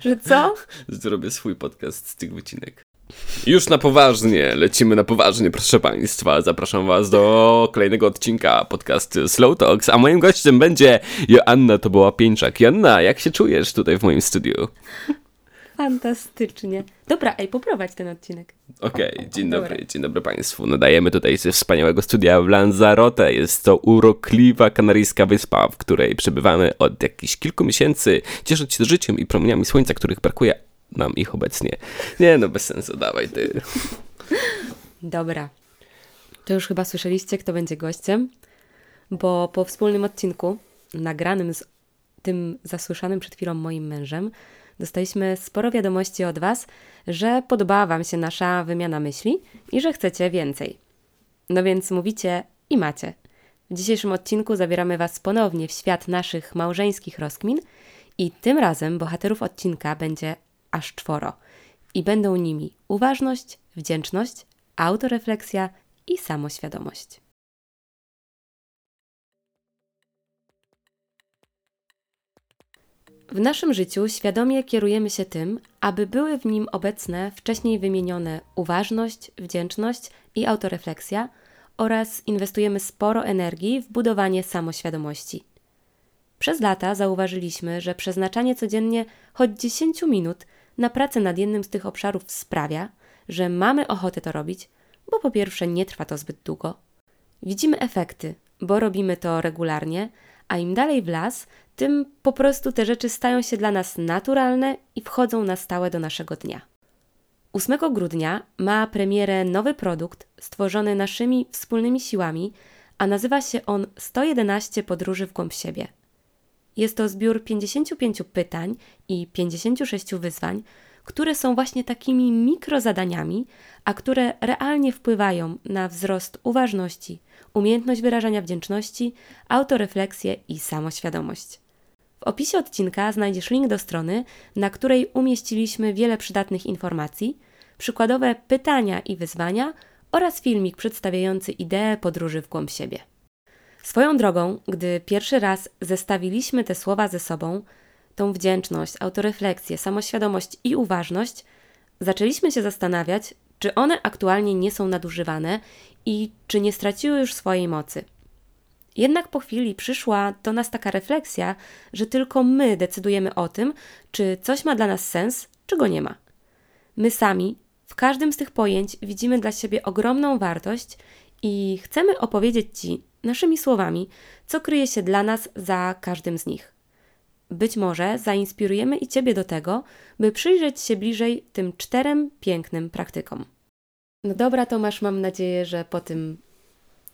Że co? Zrobię swój podcast z tych wycinek. Już na poważnie, lecimy na poważnie, proszę Państwa. Zapraszam Was do kolejnego odcinka podcastu Slow Talks, a moim gościem będzie Joanna Toboła-Pieńczak. Joanna, jak się czujesz tutaj w moim studiu? Fantastycznie. Dobra, ej, poprowadź ten odcinek. Okej, okay, dzień Dobra. dobry, dzień dobry Państwu. Nadajemy tutaj ze wspaniałego studia w Lanzarote. Jest to urokliwa kanaryjska wyspa, w której przebywamy od jakichś kilku miesięcy, ciesząc się życiem i promieniami słońca, których brakuje nam ich obecnie. Nie no, bez sensu, dawaj ty. Dobra. To już chyba słyszeliście, kto będzie gościem, bo po wspólnym odcinku, nagranym z tym zasłyszanym przed chwilą moim mężem, dostaliśmy sporo wiadomości od Was, że podobała Wam się nasza wymiana myśli i że chcecie więcej. No więc mówicie i macie. W dzisiejszym odcinku zabieramy Was ponownie w świat naszych małżeńskich rozkmin i tym razem bohaterów odcinka będzie aż czworo. I będą nimi uważność, wdzięczność, autorefleksja i samoświadomość. W naszym życiu świadomie kierujemy się tym, aby były w nim obecne wcześniej wymienione uważność, wdzięczność i autorefleksja oraz inwestujemy sporo energii w budowanie samoświadomości. Przez lata zauważyliśmy, że przeznaczanie codziennie choć 10 minut na pracę nad jednym z tych obszarów sprawia, że mamy ochotę to robić, bo po pierwsze nie trwa to zbyt długo. Widzimy efekty, bo robimy to regularnie, a im dalej w las, tym po prostu te rzeczy stają się dla nas naturalne i wchodzą na stałe do naszego dnia. 8 grudnia ma premierę nowy produkt stworzony naszymi wspólnymi siłami, a nazywa się on 111 podróży w głąb siebie. Jest to zbiór 55 pytań i 56 wyzwań, które są właśnie takimi mikrozadaniami, a które realnie wpływają na wzrost uważności, umiejętność wyrażania wdzięczności, autorefleksję i samoświadomość. Opisie odcinka znajdziesz link do strony, na której umieściliśmy wiele przydatnych informacji, przykładowe pytania i wyzwania oraz filmik przedstawiający ideę podróży w głąb siebie. Swoją drogą, gdy pierwszy raz zestawiliśmy te słowa ze sobą, tą wdzięczność, autorefleksję, samoświadomość i uważność, zaczęliśmy się zastanawiać, czy one aktualnie nie są nadużywane i czy nie straciły już swojej mocy. Jednak po chwili przyszła do nas taka refleksja, że tylko my decydujemy o tym, czy coś ma dla nas sens, czy go nie ma. My sami w każdym z tych pojęć widzimy dla siebie ogromną wartość i chcemy opowiedzieć Ci naszymi słowami, co kryje się dla nas za każdym z nich. Być może zainspirujemy i Ciebie do tego, by przyjrzeć się bliżej tym czterem pięknym praktykom. No dobra, Tomasz, mam nadzieję, że po tym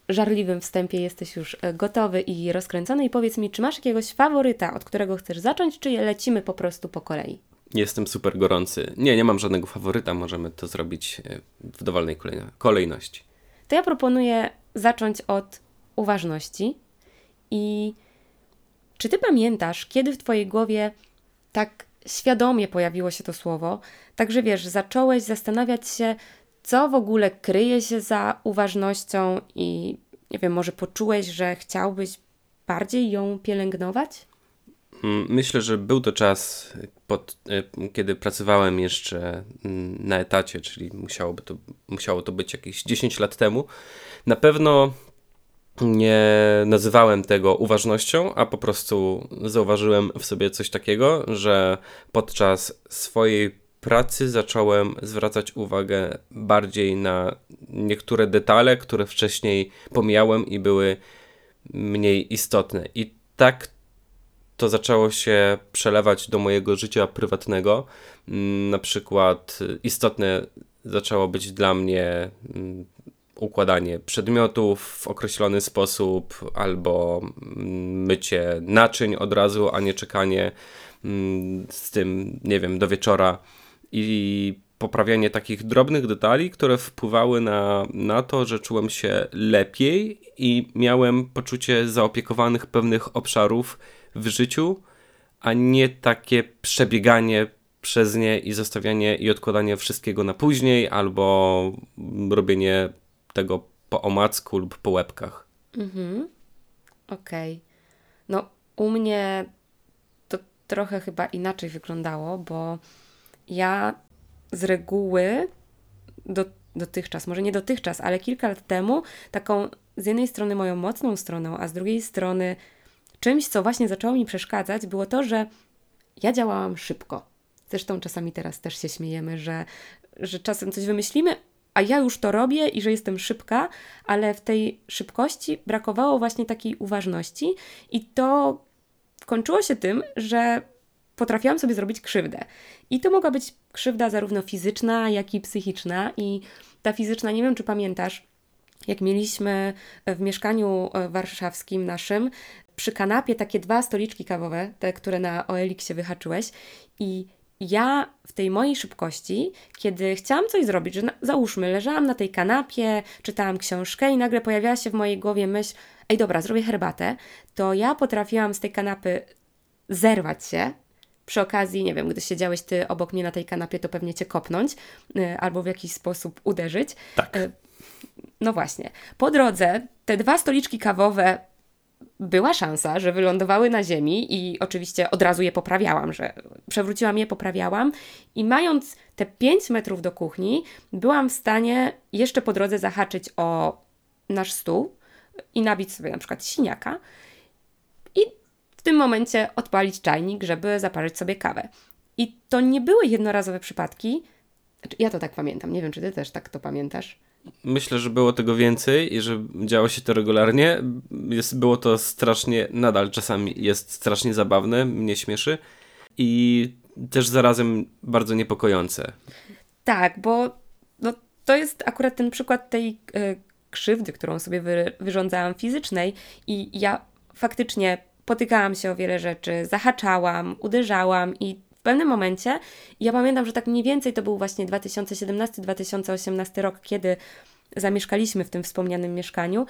żarliwym wstępie jesteś już e, gotowy i rozkręcony. I powiedz mi, czy masz jakiegoś faworyta, od którego chcesz zacząć, czy lecimy po prostu po kolei? Jestem super gorący. Nie, nie mam żadnego faworyta. Możemy to zrobić e, w dowolnej kolejności. To ja proponuję zacząć od uważności. I czy ty pamiętasz, kiedy w twojej głowie tak świadomie pojawiło się to słowo, także wiesz, zacząłeś zastanawiać się, co w ogóle kryje się za uważnością i nie wiem, może poczułeś, że chciałbyś bardziej ją pielęgnować? Mm, myślę, że był to czas, pod, e, kiedy pracowałem jeszcze mm, na etacie, czyli musiałoby to, musiało to być jakieś 10 lat temu. Na pewno nie nazywałem tego uważnością, a po prostu zauważyłem w sobie coś takiego, że podczas swojej pracy zacząłem zwracać uwagę bardziej na niektóre detale, które wcześniej pomijałem i były mniej istotne. I tak to zaczęło się przelewać do mojego życia prywatnego. Mm, na przykład istotne zaczęło być dla mnie mm, układanie przedmiotów w określony sposób, albo mm, mycie naczyń od razu, a nie czekanie z tym, nie wiem, do wieczora i poprawianie takich drobnych detali, które wpływały na, na to, że czułem się lepiej i miałem poczucie zaopiekowanych pewnych obszarów w życiu, a nie takie przebieganie przez nie i zostawianie i odkładanie wszystkiego na później, albo robienie tego po omacku lub po łebkach. Mhm. Okej. Okay. No, u mnie trochę chyba inaczej wyglądało, bo ja z reguły do, dotychczas, może nie dotychczas, ale kilka lat temu, taką z jednej strony moją mocną stroną, a z drugiej strony czymś, co właśnie zaczęło mi przeszkadzać, było to, że ja działałam szybko. Zresztą czasami teraz też się śmiejemy, że, że czasem coś wymyślimy, a ja już to robię i że jestem szybka, ale w tej szybkości brakowało właśnie takiej uważności i to kończyło się tym, że potrafiłam sobie zrobić krzywdę. I to mogła być krzywda zarówno fizyczna, jak i psychiczna. I ta fizyczna, nie wiem czy pamiętasz, jak mieliśmy w mieszkaniu e, warszawskim naszym przy kanapie takie dwa stoliczki kawowe, te, które na OLX-ie wyhaczyłeś i ja w tej mojej szybkości, kiedy chciałam coś zrobić, że na, załóżmy, leżałam na tej kanapie, czytałam książkę i nagle pojawiała się w mojej głowie myśl, ej dobra, zrobię herbatę, to ja potrafiłam z tej kanapy zerwać się, przy okazji, nie wiem, gdy siedziałeś ty obok mnie na tej kanapie, to pewnie cię kopnąć y, albo w jakiś sposób uderzyć. Tak. Y, no właśnie. Po drodze te dwa stoliczki kawowe była szansa, że wylądowały na ziemi i oczywiście od razu je poprawiałam, że przewróciłam je, poprawiałam i mając te 5 metrów do kuchni, byłam w stanie jeszcze po drodze zahaczyć o nasz stół i nabić sobie na przykład siniaka w tym momencie odpalić czajnik, żeby zaparzyć sobie kawę. I to nie były jednorazowe przypadki. Znaczy, ja to tak pamiętam, nie wiem, czy ty też tak to pamiętasz. Myślę, że było tego więcej i że działo się to regularnie. Jest, było to strasznie, nadal czasami jest strasznie zabawne, mnie śmieszy i też zarazem bardzo niepokojące. Tak, bo no, to jest akurat ten przykład tej y, krzywdy, którą sobie wy, wyrządzałam fizycznej i ja faktycznie potykałam się o wiele rzeczy, zahaczałam, uderzałam i w pewnym momencie, ja pamiętam, że tak mniej więcej to był właśnie 2017-2018 rok, kiedy zamieszkaliśmy w tym wspomnianym mieszkaniu,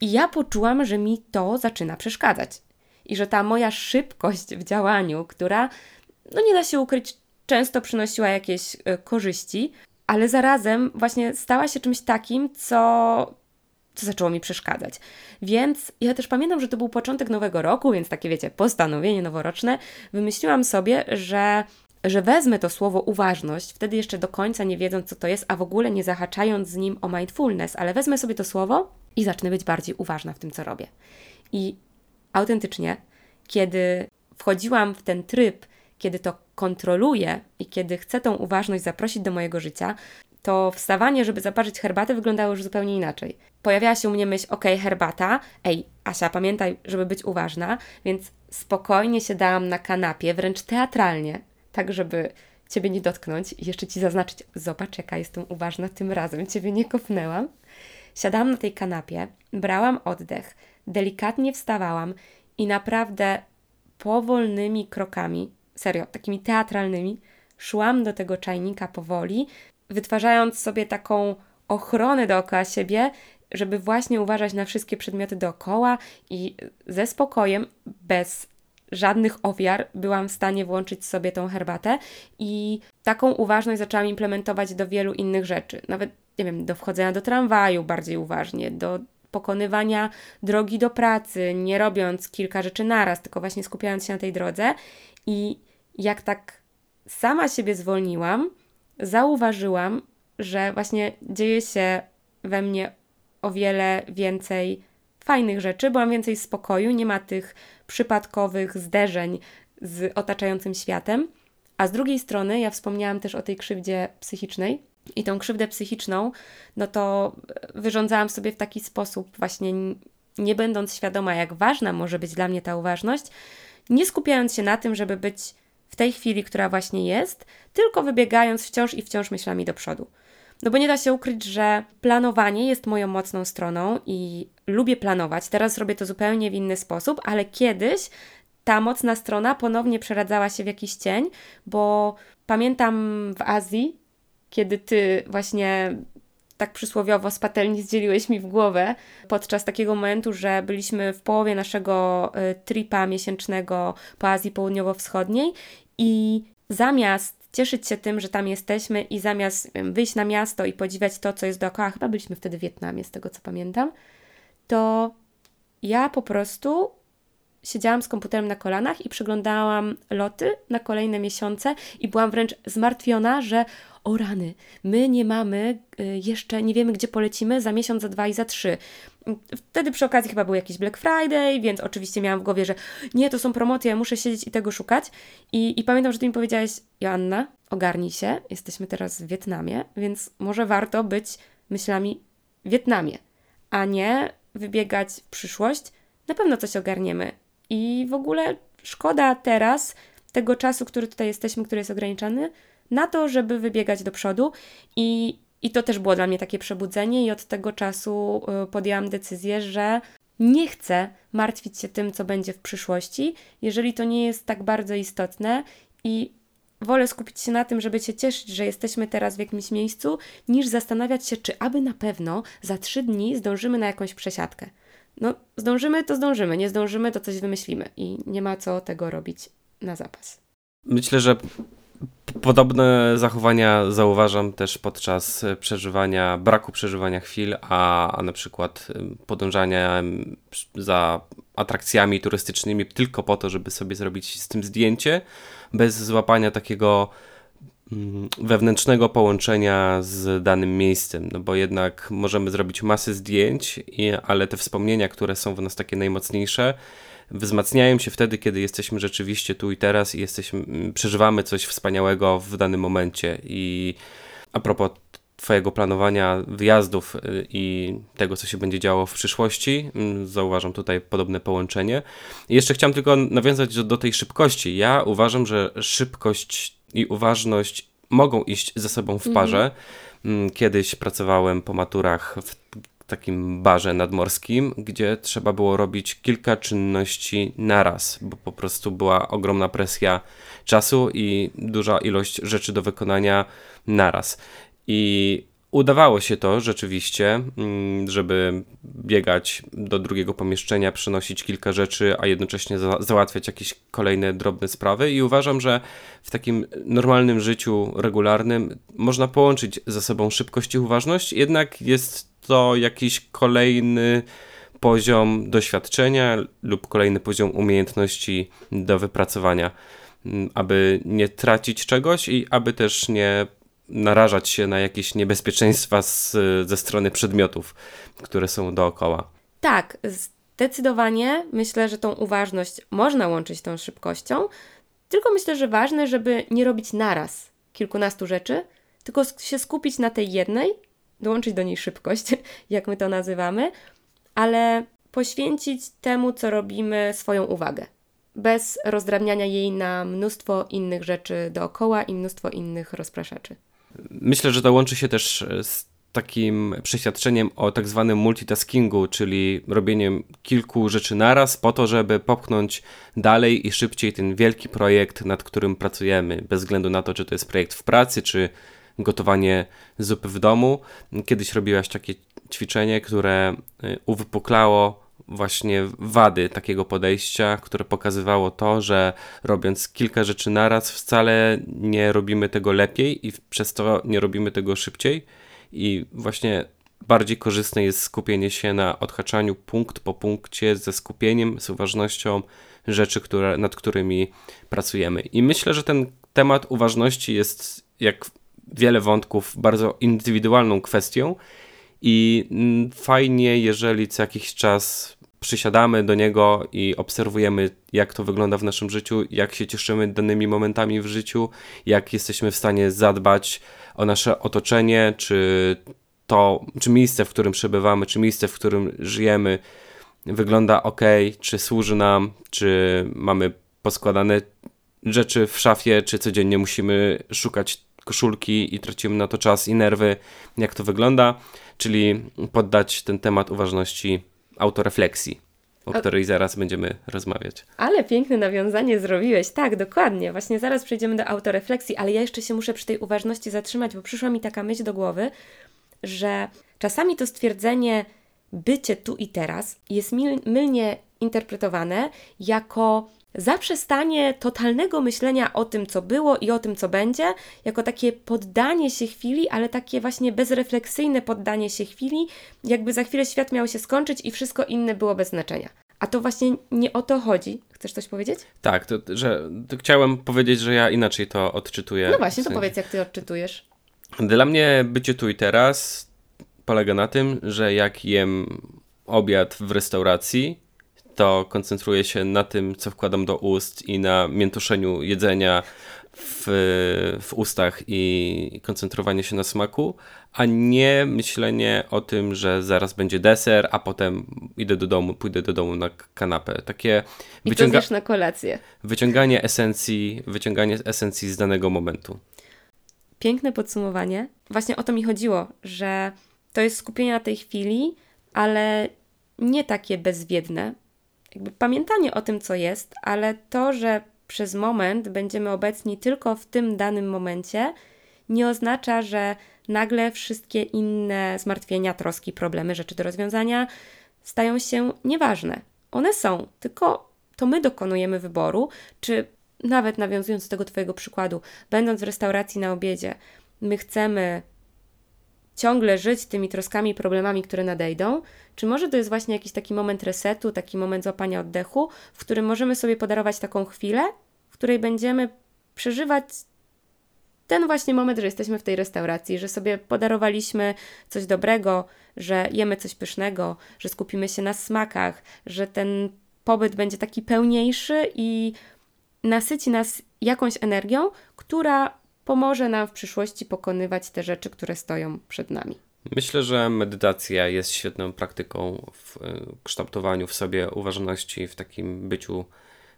i ja poczułam, że mi to zaczyna przeszkadzać. I że ta moja szybkość w działaniu, która, no nie da się ukryć, często przynosiła jakieś y, korzyści, ale zarazem właśnie stała się czymś takim, co co zaczęło mi przeszkadzać. Więc ja też pamiętam, że to był początek nowego roku, więc takie wiecie, postanowienie noworoczne. Wymyśliłam sobie, że że wezmę to słowo uważność, wtedy jeszcze do końca nie wiedząc, co to jest, a w ogóle nie zahaczając z nim o mindfulness, ale wezmę sobie to słowo i zacznę być bardziej uważna w tym, co robię. I autentycznie, kiedy wchodziłam w ten tryb, kiedy to kontroluję i kiedy chcę tą uważność zaprosić do mojego życia, to wstawanie, żeby zaparzyć herbatę, wyglądało już zupełnie inaczej. Pojawiała się u mnie myśl, ok, herbata, ej, Asia, pamiętaj, żeby być uważna, więc spokojnie się dałam na kanapie, wręcz teatralnie, tak żeby Ciebie nie dotknąć i jeszcze Ci zaznaczyć, zobacz jaka jestem uważna, tym razem Ciebie nie kopnęłam. Siadałam na tej kanapie, brałam oddech, delikatnie wstawałam i naprawdę powolnymi krokami, serio, takimi teatralnymi, szłam do tego czajnika powoli, wytwarzając sobie taką ochronę dookoła siebie, żeby właśnie uważać na wszystkie przedmioty dookoła i ze spokojem, bez żadnych ofiar, byłam w stanie włączyć sobie tą herbatę i taką uważność zaczęłam implementować do wielu innych rzeczy. Nawet, nie wiem, do wchodzenia do tramwaju bardziej uważnie, do pokonywania drogi do pracy, nie robiąc kilka rzeczy naraz, tylko właśnie skupiając się na tej drodze. I jak tak sama siebie zwolniłam, zauważyłam, że właśnie dzieje się we mnie o wiele więcej fajnych rzeczy, bo mam więcej spokoju, nie ma tych przypadkowych zderzeń z otaczającym światem. A z drugiej strony, ja wspomniałam też o tej krzywdzie psychicznej, i tą krzywdę psychiczną, no to wyrządzałam sobie w taki sposób, właśnie nie będąc świadoma, jak ważna może być dla mnie ta uważność, nie skupiając się na tym, żeby być w tej chwili, która właśnie jest, tylko wybiegając wciąż i wciąż myślami do przodu. No bo nie da się ukryć, że planowanie jest moją mocną stroną i lubię planować. Teraz robię to zupełnie w inny sposób, ale kiedyś ta mocna strona ponownie przeradzała się w jakiś cień, bo pamiętam w Azji, kiedy ty właśnie tak przysłowiowo z patelni zdzieliłeś mi w głowę podczas takiego momentu, że byliśmy w połowie naszego y, tripa miesięcznego po Azji Południowo-Wschodniej i zamiast cieszyć się tym, że tam jesteśmy i zamiast wyjść na miasto i podziwiać to, co jest dookoła, chyba byliśmy wtedy w Wietnamie, z tego co pamiętam, to ja po prostu siedziałam z komputerem na kolanach i przyglądałam loty na kolejne miesiące i byłam wręcz zmartwiona, że o rany, my nie mamy y, jeszcze, nie wiemy gdzie polecimy za miesiąc, za dwa i za trzy. Wtedy przy okazji chyba był jakiś Black Friday, więc oczywiście miałam w głowie, że nie, to są promocje, ja muszę siedzieć i tego szukać. I, i pamiętam, że ty mi powiedziałeś, Joanna, ogarnij się, jesteśmy teraz w Wietnamie, więc może warto być myślami w Wietnamie, a nie wybiegać w przyszłość. Na pewno coś ogarniemy. I w ogóle szkoda teraz tego czasu, który tutaj jesteśmy, który jest ograniczony, na to, żeby wybiegać do przodu. I, i to też było dla mnie takie przebudzenie, i od tego czasu y, podjęłam decyzję, że nie chcę martwić się tym, co będzie w przyszłości, jeżeli to nie jest tak bardzo istotne i wolę skupić się na tym, żeby się cieszyć, że jesteśmy teraz w jakimś miejscu, niż zastanawiać się, czy aby na pewno za trzy dni zdążymy na jakąś przesiadkę. No, zdążymy, to zdążymy, nie zdążymy, to coś wymyślimy i nie ma co tego robić na zapas. Myślę, że Podobne zachowania zauważam też podczas przeżywania, braku przeżywania chwil, a, a na przykład podążania za atrakcjami turystycznymi tylko po to, żeby sobie zrobić z tym zdjęcie, bez złapania takiego wewnętrznego połączenia z danym miejscem, no bo jednak możemy zrobić masę zdjęć, ale te wspomnienia, które są w nas takie najmocniejsze, wzmacniają się wtedy, kiedy jesteśmy rzeczywiście tu i teraz i jesteśmy, mm, przeżywamy coś wspaniałego w danym momencie. I a propos Twojego planowania wyjazdów y, i tego, co się będzie działo w przyszłości. Mm, zauważam tutaj podobne połączenie. I jeszcze chciałem tylko nawiązać do, do tej szybkości. Ja uważam, że szybkość i uważność mogą iść ze sobą w parze. Mhm. Kiedyś pracowałem po maturach w takim barze nadmorskim, gdzie trzeba było robić kilka czynności naraz, bo po prostu była ogromna presja czasu i duża ilość rzeczy do wykonania naraz. I udawało się to rzeczywiście, mm, żeby biegać do drugiego pomieszczenia, przynosić kilka rzeczy, a jednocześnie za załatwiać jakieś kolejne drobne sprawy. I uważam, że w takim normalnym życiu regularnym można połączyć ze sobą szybkość i uważność, jednak jest to jakiś kolejny poziom doświadczenia lub kolejny poziom umiejętności do wypracowania, mm, aby nie tracić czegoś i aby też nie narażać się na jakieś niebezpieczeństwa z, ze strony przedmiotów, które są dookoła. Tak, zdecydowanie myślę, że tą uważność można łączyć tą szybkością, tylko myślę, że ważne, żeby nie robić naraz kilkunastu rzeczy, tylko się skupić na tej jednej dołączyć do niej szybkość, jak my to nazywamy, ale poświęcić temu, co robimy, swoją uwagę. Bez rozdrabniania jej na mnóstwo innych rzeczy dookoła i mnóstwo innych rozpraszaczy. Myślę, że to łączy się też z takim przeświadczeniem o tak zwanym multitaskingu, czyli robieniem kilku rzeczy naraz po to, żeby popchnąć dalej i szybciej ten wielki projekt, nad którym pracujemy, bez względu na to, czy to jest projekt w pracy, czy gotowanie zupy w domu. Kiedyś robiłaś takie ćwiczenie, które y, uwypuklało właśnie wady takiego podejścia, które pokazywało to, że robiąc kilka rzeczy naraz, wcale nie robimy tego lepiej i przez to nie robimy tego szybciej. I właśnie bardziej korzystne jest skupienie się na odhaczaniu punkt po punkcie ze skupieniem, z uważnością rzeczy, które, nad którymi pracujemy. I myślę, że ten temat uważności jest jak wiele wątków bardzo indywidualną kwestią i fajnie, jeżeli co jakiś czas przysiadamy do niego i obserwujemy, jak to wygląda w naszym życiu, jak się cieszymy danymi momentami w życiu, jak jesteśmy w stanie zadbać o nasze otoczenie, czy to, czy miejsce, w którym przebywamy, czy miejsce, w którym żyjemy, wygląda ok, czy służy nam, czy mamy poskładane rzeczy w szafie, czy codziennie musimy szukać koszulki i tracimy na to czas i nerwy, jak to wygląda, czyli poddać ten temat uważności autorefleksji, o której zaraz będziemy rozmawiać. Ale piękne nawiązanie zrobiłeś, tak, dokładnie. Właśnie zaraz przejdziemy do autorefleksji, ale ja jeszcze się muszę przy tej uważności zatrzymać, bo przyszła mi taka myśl do głowy, że czasami to stwierdzenie bycie tu i teraz jest mylnie interpretowane jako zaprzestanie totalnego myślenia o tym, co było i o tym, co będzie, jako takie poddanie się chwili, ale takie właśnie bezrefleksyjne poddanie się chwili, jakby za chwilę świat miał się skończyć i wszystko inne było bez znaczenia. A to właśnie nie o to chodzi. Chcesz coś powiedzieć? Tak, to, że to chciałem powiedzieć, że ja inaczej to odczytuję. No właśnie, to powiedz, jak ty odczytujesz. Dla mnie bycie tu i teraz polega na tym, że jak jem obiad w restauracji, to koncentruję się na tym, co wkładam do ust i na miętoszeniu jedzenia w, w ustach i koncentrowanie się na smaku, a nie myślenie o tym, że zaraz będzie deser, a potem idę do domu, pójdę do domu na kanapę. Takie I wyciąga na kolację. Wyciąganie esencji, wyciąganie esencji z danego momentu. Piękne podsumowanie. Właśnie o to mi chodziło, że to jest skupienie na tej chwili, ale nie takie bezwiedne. Jakby pamiętanie o tym, co jest, ale to, że przez moment będziemy obecni tylko w tym danym momencie, nie oznacza, że nagle wszystkie inne zmartwienia, troski, problemy, rzeczy do rozwiązania stają się nieważne. One są, tylko to my dokonujemy wyboru, czy nawet nawiązując do tego Twojego przykładu, będąc w restauracji na obiedzie, my chcemy ciągle żyć tymi troskami i problemami, które nadejdą, czy może to jest właśnie jakiś taki moment resetu, taki moment złapania oddechu, w którym możemy sobie podarować taką chwilę, w której będziemy przeżywać ten właśnie moment, że jesteśmy w tej restauracji, że sobie podarowaliśmy coś dobrego, że jemy coś pysznego, że skupimy się na smakach, że ten pobyt będzie taki pełniejszy i nasyci nas jakąś energią, która pomoże nam w przyszłości pokonywać te rzeczy, które stoją przed nami. Myślę, że medytacja jest świetną praktyką w e, kształtowaniu w sobie uważności, w takim byciu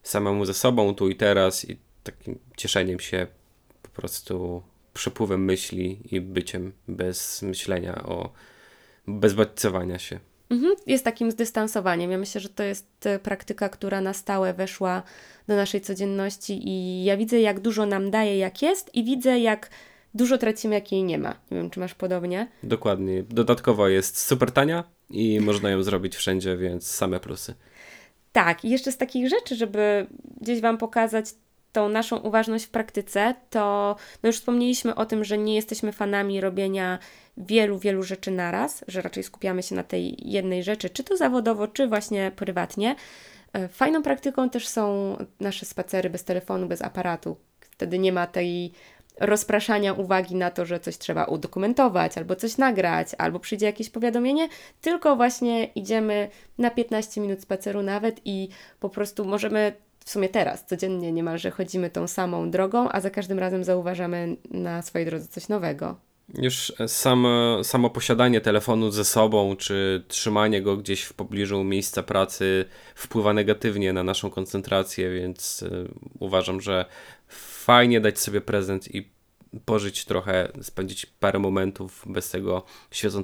samemu ze sobą tu i teraz i takim cieszeniem się po prostu przepływem myśli i byciem bez myślenia o bez bodźcowania się. Mhm, jest takim zdystansowaniem. Ja myślę, że to jest e, praktyka, która na stałe weszła do naszej codzienności i ja widzę, jak dużo nam daje, jak jest i widzę, jak dużo tracimy, jak jej nie ma. Nie wiem, czy masz podobnie? Dokładnie. Dodatkowo jest super tania i można ją zrobić wszędzie, więc same plusy. Tak, i jeszcze z takich rzeczy, żeby gdzieś Wam pokazać tą naszą uważność w praktyce, to no już wspomnieliśmy o tym, że nie jesteśmy fanami robienia wielu, wielu rzeczy naraz, że raczej skupiamy się na tej jednej rzeczy, czy to zawodowo, czy właśnie prywatnie. E, fajną praktyką też są nasze spacery bez telefonu, bez aparatu. Wtedy nie ma tej rozpraszania uwagi na to, że coś trzeba udokumentować, albo coś nagrać, albo przyjdzie jakieś powiadomienie, tylko właśnie idziemy na 15 minut spaceru nawet i po prostu możemy w sumie teraz, codziennie niemalże chodzimy tą samą drogą, a za każdym razem zauważamy na swojej drodze coś nowego. Już samo, samo posiadanie telefonu ze sobą, czy trzymanie go gdzieś w pobliżu miejsca pracy wpływa negatywnie na naszą koncentrację, więc y, uważam, że fajnie dać sobie prezent i pożyć trochę, spędzić parę momentów bez tego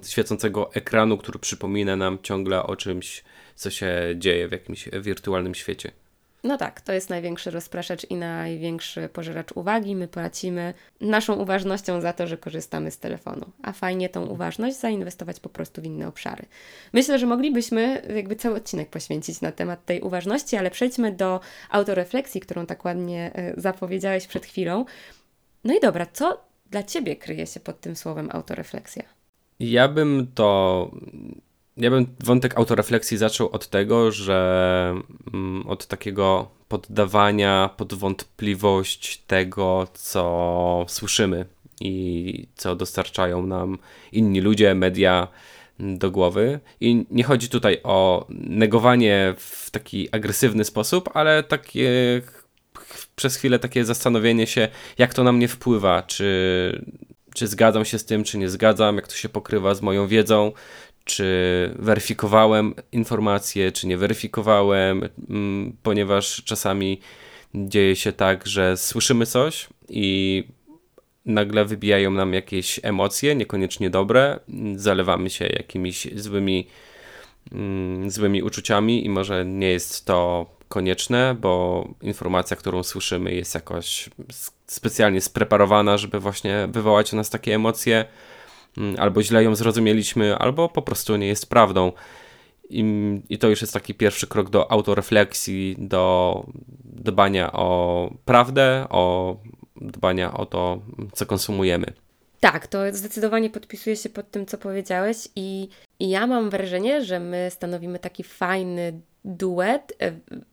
świecącego ekranu, który przypomina nam ciągle o czymś, co się dzieje w jakimś wirtualnym świecie. No tak, to jest największy rozpraszacz i największy pożeracz uwagi. My płacimy naszą uważnością za to, że korzystamy z telefonu. A fajnie tą uważność zainwestować po prostu w inne obszary. Myślę, że moglibyśmy jakby cały odcinek poświęcić na temat tej uważności, ale przejdźmy do autorefleksji, którą tak ładnie e, zapowiedziałeś przed chwilą. No i dobra, co dla Ciebie kryje się pod tym słowem autorefleksja? Ja bym to ja bym wątek autorefleksji zaczął od tego, że mm, od takiego poddawania pod wątpliwość tego, co słyszymy i co dostarczają nam inni ludzie, media do głowy. I nie chodzi tutaj o negowanie w taki agresywny sposób, ale takie przez chwilę takie zastanowienie się, jak to na mnie wpływa, czy, czy zgadzam się z tym, czy nie zgadzam, jak to się pokrywa z moją wiedzą, czy weryfikowałem informacje, czy nie weryfikowałem, mm, ponieważ czasami dzieje się tak, że słyszymy coś i nagle wybijają nam jakieś emocje, niekoniecznie dobre, zalewamy się jakimiś złymi, mm, złymi uczuciami i może nie jest to konieczne, bo informacja, którą słyszymy jest jakoś specjalnie spreparowana, żeby właśnie wywołać u nas takie emocje albo źle ją zrozumieliśmy, albo po prostu nie jest prawdą. I, I, to już jest taki pierwszy krok do autorefleksji, do dbania o prawdę, o dbania o to, co konsumujemy. Tak, to zdecydowanie podpisuję się pod tym, co powiedziałeś, i, i ja mam wrażenie, że my stanowimy taki fajny duet e,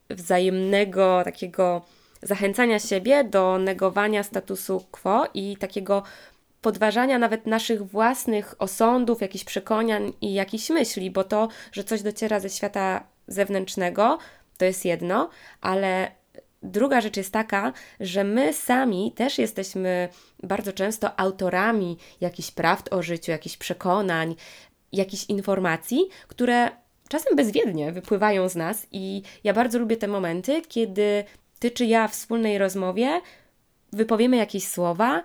wzajemnego takiego zachęcania siebie do negowania statusu quo i takiego podważania nawet naszych własnych osądów, jakichś przekonań i jakichś myśli, bo to, że coś dociera ze świata zewnętrznego, to jest jedno, ale druga rzecz jest taka, że my sami też jesteśmy bardzo często autorami jakichś prawd o życiu, jakichś przekonań, jakichś informacji, które czasem bezwiednie wypływają z nas i ja bardzo lubię te momenty, kiedy ty czy ja w wspólnej rozmowie wypowiemy jakieś słowa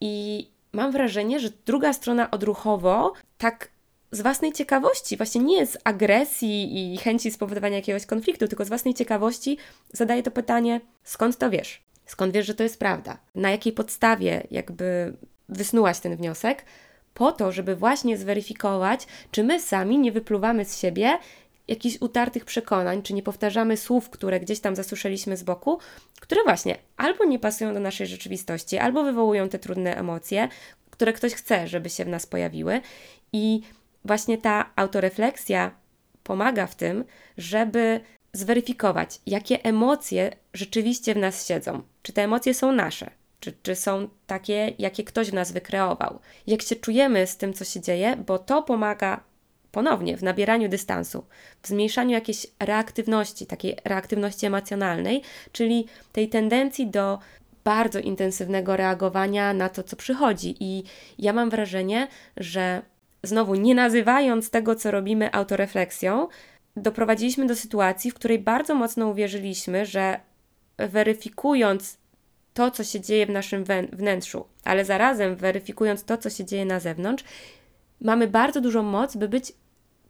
i mam wrażenie, że druga strona odruchowo tak z własnej ciekawości, właśnie nie z agresji i chęci spowodowania jakiegoś konfliktu, tylko z własnej ciekawości zadaje to pytanie: skąd to wiesz? Skąd wiesz, że to jest prawda? Na jakiej podstawie jakby wysnułaś ten wniosek? Po to, żeby właśnie zweryfikować, czy my sami nie wypluwamy z siebie jakichś utartych przekonań, czy nie powtarzamy słów, które gdzieś tam zasłyszeliśmy z boku, które właśnie albo nie pasują do naszej rzeczywistości, albo wywołują te trudne emocje, które ktoś chce, żeby się w nas pojawiły. I właśnie ta autorefleksja pomaga w tym, żeby zweryfikować, jakie emocje rzeczywiście w nas siedzą. Czy te emocje są nasze, czy, czy są takie, jakie ktoś w nas wykreował. Jak się czujemy z tym, co się dzieje, bo to pomaga ponownie w nabieraniu dystansu, w zmniejszaniu jakiejś reaktywności, takiej reaktywności emocjonalnej, czyli tej tendencji do bardzo intensywnego reagowania na to, co przychodzi. I ja mam wrażenie, że znowu nie nazywając tego, co robimy autorefleksją, doprowadziliśmy do sytuacji, w której bardzo mocno uwierzyliśmy, że weryfikując to, co się dzieje w naszym wnętrzu, ale zarazem weryfikując to, co się dzieje na zewnątrz, mamy bardzo dużą moc, by być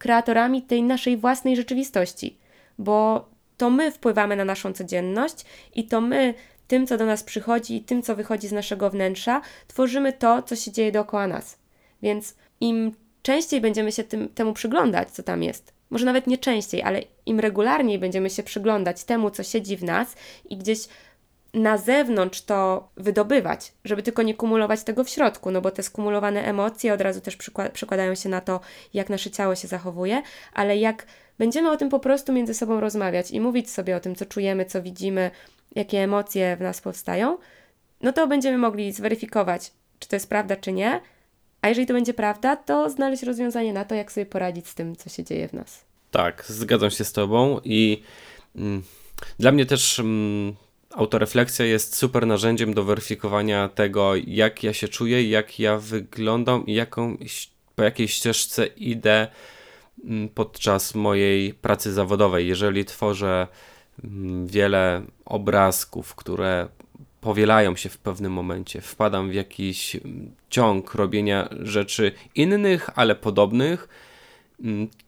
kreatorami tej naszej własnej rzeczywistości, bo to my wpływamy na naszą codzienność i to my tym, co do nas przychodzi i tym, co wychodzi z naszego wnętrza, tworzymy to, co się dzieje dookoła nas. Więc im częściej będziemy się tym, temu przyglądać, co tam jest, może nawet nie częściej, ale im regularniej będziemy się przyglądać temu, co siedzi w nas i gdzieś na zewnątrz to wydobywać, żeby tylko nie kumulować tego w środku, no bo te skumulowane emocje od razu też przekładają się na to, jak nasze ciało się zachowuje, ale jak będziemy o tym po prostu między sobą rozmawiać i mówić sobie o tym, co czujemy, co widzimy, jakie emocje w nas powstają, no to będziemy mogli zweryfikować, czy to jest prawda, czy nie, a jeżeli to będzie prawda, to znaleźć rozwiązanie na to, jak sobie poradzić z tym, co się dzieje w nas. Tak, zgadzam się z Tobą i mm, dla mnie też mm, autorefleksja jest super narzędziem do weryfikowania tego, jak ja się czuję, jak ja wyglądam i jaką, po jakiej ścieżce idę mm, podczas mojej pracy zawodowej. Jeżeli tworzę mm, wiele obrazków, które powielają się w pewnym momencie, wpadam w jakiś mm, ciąg robienia rzeczy innych, ale podobnych,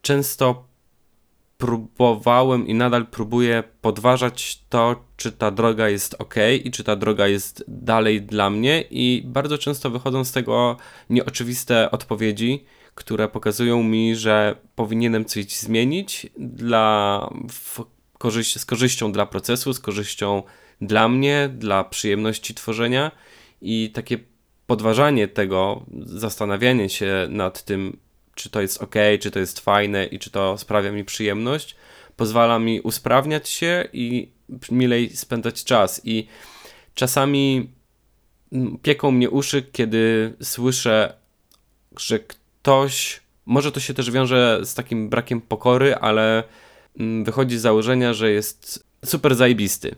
często próbowałem i nadal próbuję podważać to, czy ta droga jest ok i czy ta droga jest dalej dla mnie, i bardzo często wychodzą z tego nieoczywiste odpowiedzi, które pokazują mi, że powinienem coś zmienić dla, korzyść, z korzyścią dla procesu, z korzyścią dla mnie, dla przyjemności tworzenia i takie podważanie tego, zastanawianie się nad tym, czy to jest ok, czy to jest fajne i czy to sprawia mi przyjemność, pozwala mi usprawniać się i milej spędzać czas. I czasami pieką mnie uszy, kiedy słyszę, że ktoś, może to się też wiąże z takim brakiem pokory, ale mm, wychodzi z założenia, że jest super zajebisty.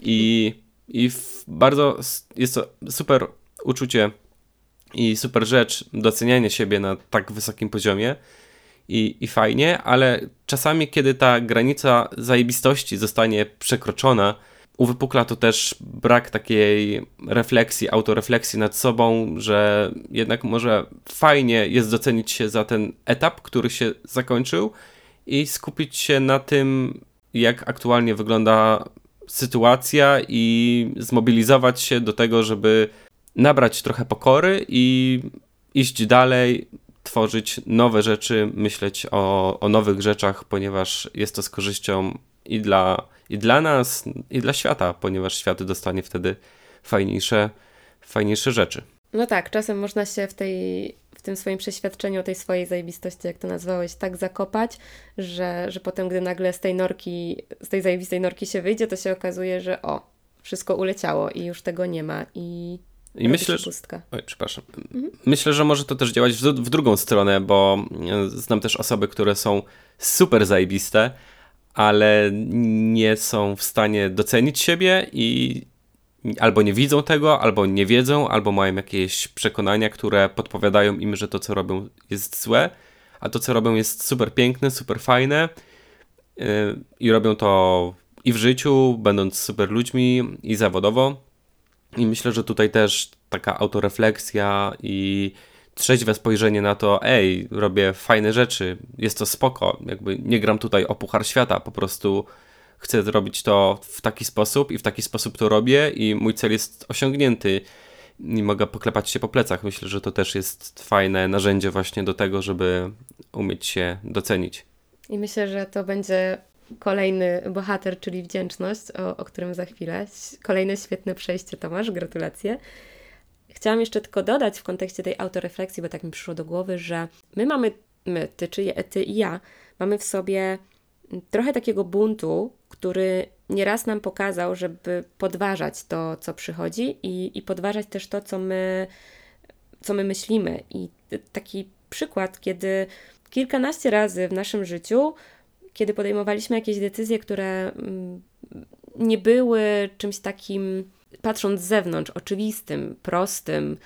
I, i bardzo jest to super uczucie i super rzecz, docenianie siebie na tak wysokim poziomie. I, i fajnie, ale czasami, kiedy ta granica zajebistości zostanie przekroczona, uwypukla to też brak takiej refleksji, autorefleksji nad sobą, że jednak może fajnie jest docenić się za ten etap, który się zakończył i skupić się na tym, jak aktualnie wygląda sytuacja i zmobilizować się do tego, żeby nabrać trochę pokory i iść dalej, tworzyć nowe rzeczy, myśleć o, o nowych rzeczach, ponieważ jest to z korzyścią i dla, i dla nas, i dla świata, ponieważ świat dostanie wtedy fajniejsze, fajniejsze rzeczy. No tak, czasem można się w tej, w tym swoim przeświadczeniu tej swojej zajebistości, jak to nazwałeś, tak zakopać, że, że potem, gdy nagle z tej norki, z tej zajebistej norki się wyjdzie, to się okazuje, że o, wszystko uleciało i już tego nie ma i i myślę, że... Oj, przepraszam. Mhm. Myślę, że może to też działać w, w, drugą stronę, bo znam też osoby, które są super zajebiste, ale nie są w stanie docenić siebie i albo nie widzą tego, albo nie wiedzą, albo mają jakieś przekonania, które podpowiadają im, że to, co robią, jest złe, a to, co robią, jest super piękne, super fajne yy, i robią to i w życiu, będąc super ludźmi, i zawodowo. I myślę, że tutaj też taka autorefleksja i trzeźwe spojrzenie na to, ej, robię fajne rzeczy, jest to spoko, jakby nie gram tutaj o puchar świata, po prostu chcę zrobić to w taki sposób i w taki sposób to robię i mój cel jest osiągnięty i mogę poklepać się po plecach. Myślę, że to też jest fajne narzędzie właśnie do tego, żeby umieć się docenić. I myślę, że to będzie kolejny bohater, czyli wdzięczność, o, o którym za chwilę. Kolejne świetne przejście, Tomasz, gratulacje. Chciałam jeszcze tylko dodać w kontekście tej autorefleksji, bo tak mi przyszło do głowy, że my mamy, my, ty, czy ty i ja, mamy w sobie trochę takiego buntu, który nieraz nam pokazał, żeby podważać to, co przychodzi i, i podważać też to, co my, co my myślimy. I taki przykład, kiedy kilkanaście razy w naszym życiu, kiedy podejmowaliśmy jakieś decyzje, które mm, nie były czymś takim, patrząc z zewnątrz, oczywistym, prostym,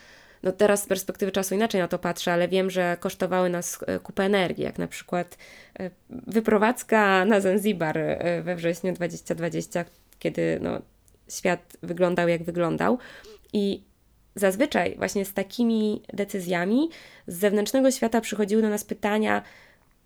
no teraz z perspektywy czasu inaczej na to patrzę, ale wiem, że kosztowały nas e, kupę energii, jak na przykład e, wyprowadzka na Zanzibar e, we wrześniu 2020, kiedy no, świat wyglądał jak wyglądał. I zazwyczaj właśnie z takimi decyzjami z zewnętrznego świata przychodziły do nas pytania: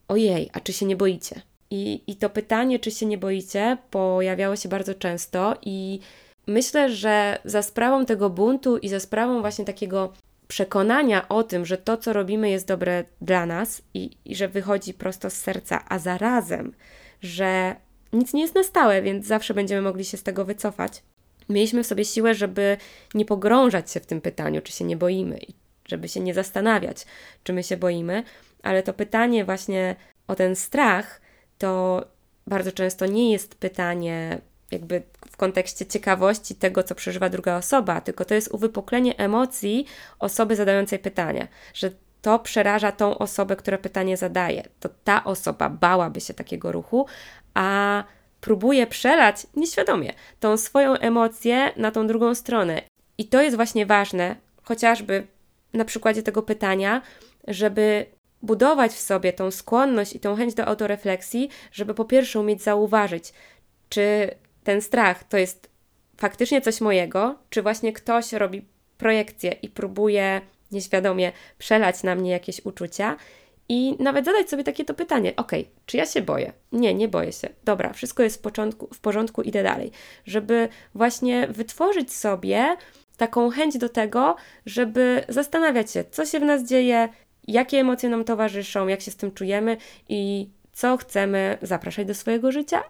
Ojej, a czy się nie boicie? I, I to pytanie, czy się nie boicie, pojawiało się bardzo często, i myślę, że za sprawą tego buntu i za sprawą właśnie takiego przekonania o tym, że to, co robimy, jest dobre dla nas i, i że wychodzi prosto z serca, a zarazem, że nic nie jest na stałe, więc zawsze będziemy mogli się z tego wycofać. Mieliśmy w sobie siłę, żeby nie pogrążać się w tym pytaniu, czy się nie boimy, żeby się nie zastanawiać, czy my się boimy, ale to pytanie właśnie o ten strach to bardzo często nie jest pytanie jakby w kontekście ciekawości tego, co przeżywa druga osoba, tylko to jest uwypuklenie emocji osoby zadającej pytania, że to przeraża tą osobę, która pytanie zadaje. To ta osoba bałaby się takiego ruchu, a próbuje przelać nieświadomie tą swoją emocję na tą drugą stronę. I to jest właśnie ważne, chociażby na przykładzie tego pytania, żeby budować w sobie tą skłonność i tą chęć do autorefleksji, żeby po pierwsze umieć zauważyć, czy ten strach to jest faktycznie coś mojego, czy właśnie ktoś robi projekcję i próbuje nieświadomie przelać na mnie jakieś uczucia. I nawet zadać sobie takie to pytanie: OK, czy ja się boję? Nie, nie boję się. Dobra, wszystko jest w, początku, w porządku, idę dalej. Żeby właśnie wytworzyć sobie taką chęć do tego, żeby zastanawiać się, co się w nas dzieje, jakie emocje nam towarzyszą, jak się z tym czujemy i co chcemy zapraszać do swojego życia,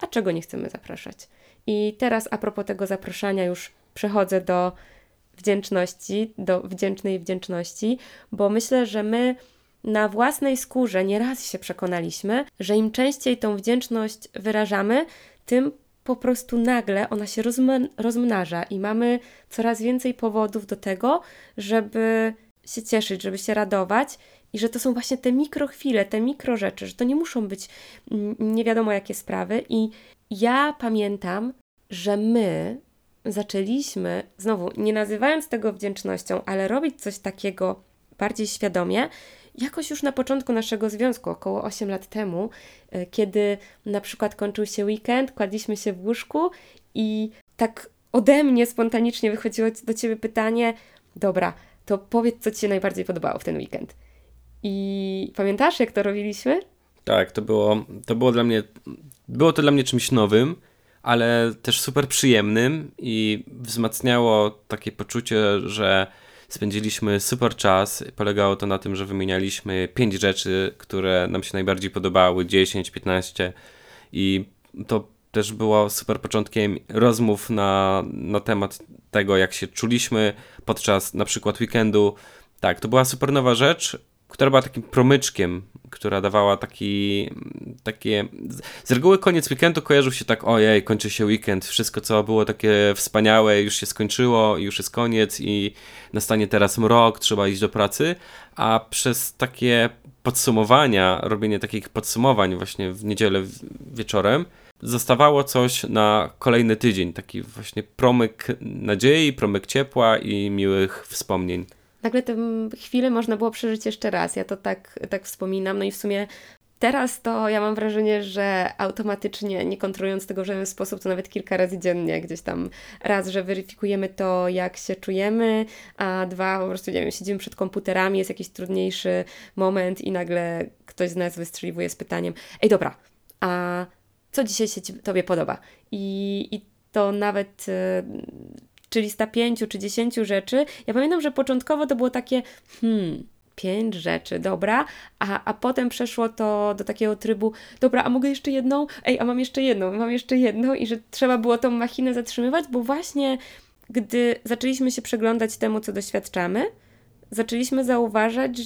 a czego nie chcemy zapraszać. I teraz a propos tego zapraszania już przechodzę do wdzięczności, do wdzięcznej wdzięczności, bo myślę, że my na własnej skórze nieraz się przekonaliśmy, że im częściej tą wdzięczność wyrażamy, tym po prostu nagle ona się rozmnaża i mamy coraz więcej powodów do tego, żeby się cieszyć, żeby się radować i że to są właśnie te mikrochwile, te mikro rzeczy, że to nie muszą być nie wiadomo jakie sprawy. I ja pamiętam, że my zaczęliśmy, znowu nie nazywając tego wdzięcznością, ale robić coś takiego bardziej świadomie, jakoś już na początku naszego związku, około 8 lat temu, e, kiedy na przykład kończył się weekend, kładliśmy się w łóżku i tak ode mnie spontanicznie wychodziło do ciebie pytanie: Dobra, to powiedz, co ci się najbardziej podobało w ten weekend. I pamiętasz, jak to robiliśmy? Tak, to było, to było dla mnie, było to dla mnie czymś nowym, ale też super przyjemnym i wzmacniało takie poczucie, że spędziliśmy super czas. Polegało to na tym, że wymienialiśmy pięć rzeczy, które nam się najbardziej podobały, 10, 15 i to też było super początkiem rozmów na, na temat tego, jak się czuliśmy podczas na przykład weekendu, Tak, to była super nowa rzecz, która była takim promyczkiem, która dawała taki, takie... Z reguły koniec weekendu kojarzył się tak, ojej, kończy się weekend, wszystko co było takie wspaniałe już się skończyło, już jest koniec i nastanie teraz mrok, trzeba iść do pracy, a przez takie podsumowania, robienie takich podsumowań właśnie w niedzielę wieczorem, zostawało coś na kolejny tydzień, taki właśnie promyk nadziei, promyk ciepła i miłych wspomnień nagle tę chwilę można było przeżyć jeszcze raz. Ja to tak, tak wspominam. No i w sumie Teraz to ja mam wrażenie, że automatycznie, nie kontrolując tego w żaden sposób, to nawet kilka razy dziennie gdzieś tam raz, że weryfikujemy to, jak się czujemy, a dwa, po prostu, nie wiem, siedzimy przed komputerami, jest jakiś trudniejszy moment i nagle ktoś z nas wystrzeliwuje z pytaniem: Ej, dobra, a co dzisiaj się Tobie podoba? I, i to nawet e, czy lista pięciu czy dziesięciu rzeczy. Ja pamiętam, że początkowo to było takie, hmm, pięć rzeczy, dobra, a, a potem przeszło to do takiego trybu, dobra, a mogę jeszcze jedną? Ej, a mam jeszcze jedną, mam jeszcze jedną i że trzeba było tą machinę zatrzymywać, bo właśnie gdy zaczęliśmy się przeglądać temu, co doświadczamy, zaczęliśmy zauważać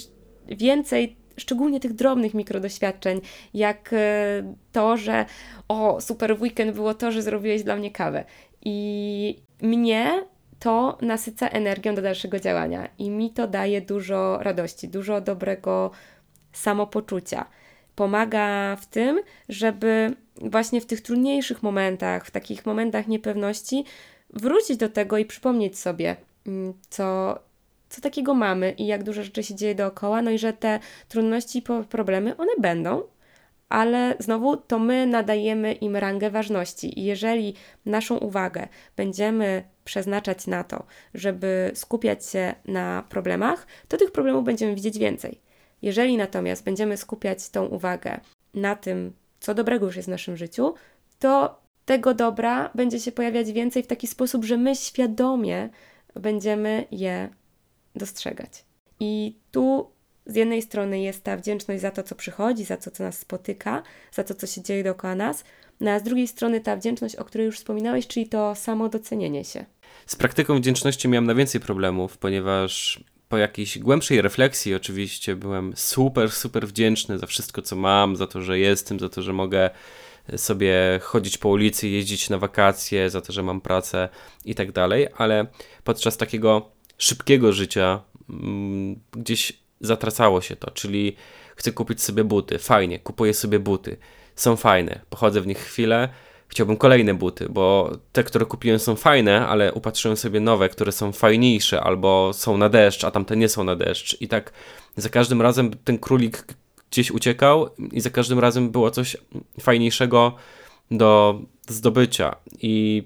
więcej szczególnie tych drobnych mikrodoświadczeń, jak e, to, że o, super weekend było to, że zrobiłeś dla mnie kawę. I mnie to nasyca energią do dalszego działania i mi to daje dużo radości, dużo dobrego samopoczucia. Pomaga w tym, żeby właśnie w tych trudniejszych momentach, w takich momentach niepewności, wrócić do tego i przypomnieć sobie, mm, co, co takiego mamy i jak dużo rzeczy się dzieje dookoła, no i że te trudności problemy, one będą, ale znowu to my nadajemy im rangę ważności i jeżeli naszą uwagę będziemy przeznaczać na to, żeby skupiać się na problemach, to tych problemów będziemy widzieć więcej. Jeżeli natomiast będziemy skupiać tą uwagę na tym, co dobrego już jest w naszym życiu, to tego dobra będzie się pojawiać więcej w taki sposób, że my świadomie będziemy je dostrzegać. I tu z jednej strony jest ta wdzięczność za to, co przychodzi, za to, co nas spotyka, za to, co się dzieje dookoła nas, no a z drugiej strony ta wdzięczność, o której już wspominałeś, czyli to samo docenienie się. Z praktyką wdzięczności miałem na więcej problemów, ponieważ po jakiejś głębszej refleksji oczywiście byłem super, super wdzięczny za wszystko, co mam, za to, że jestem, za to, że mogę sobie chodzić po ulicy, jeździć na wakacje, za to, że mam pracę i tak dalej, ale podczas takiego szybkiego życia mm, gdzieś zatracało się to, czyli chcę kupić sobie buty, fajnie, kupuję sobie buty, są fajne, pochodzę w nich chwilę, chciałbym kolejne buty, bo te, które kupiłem są fajne, ale upatrzyłem sobie nowe, które są fajniejsze albo są na deszcz, a tamte nie są na deszcz. I tak za każdym razem ten królik gdzieś uciekał i za każdym razem było coś fajniejszego do zdobycia. I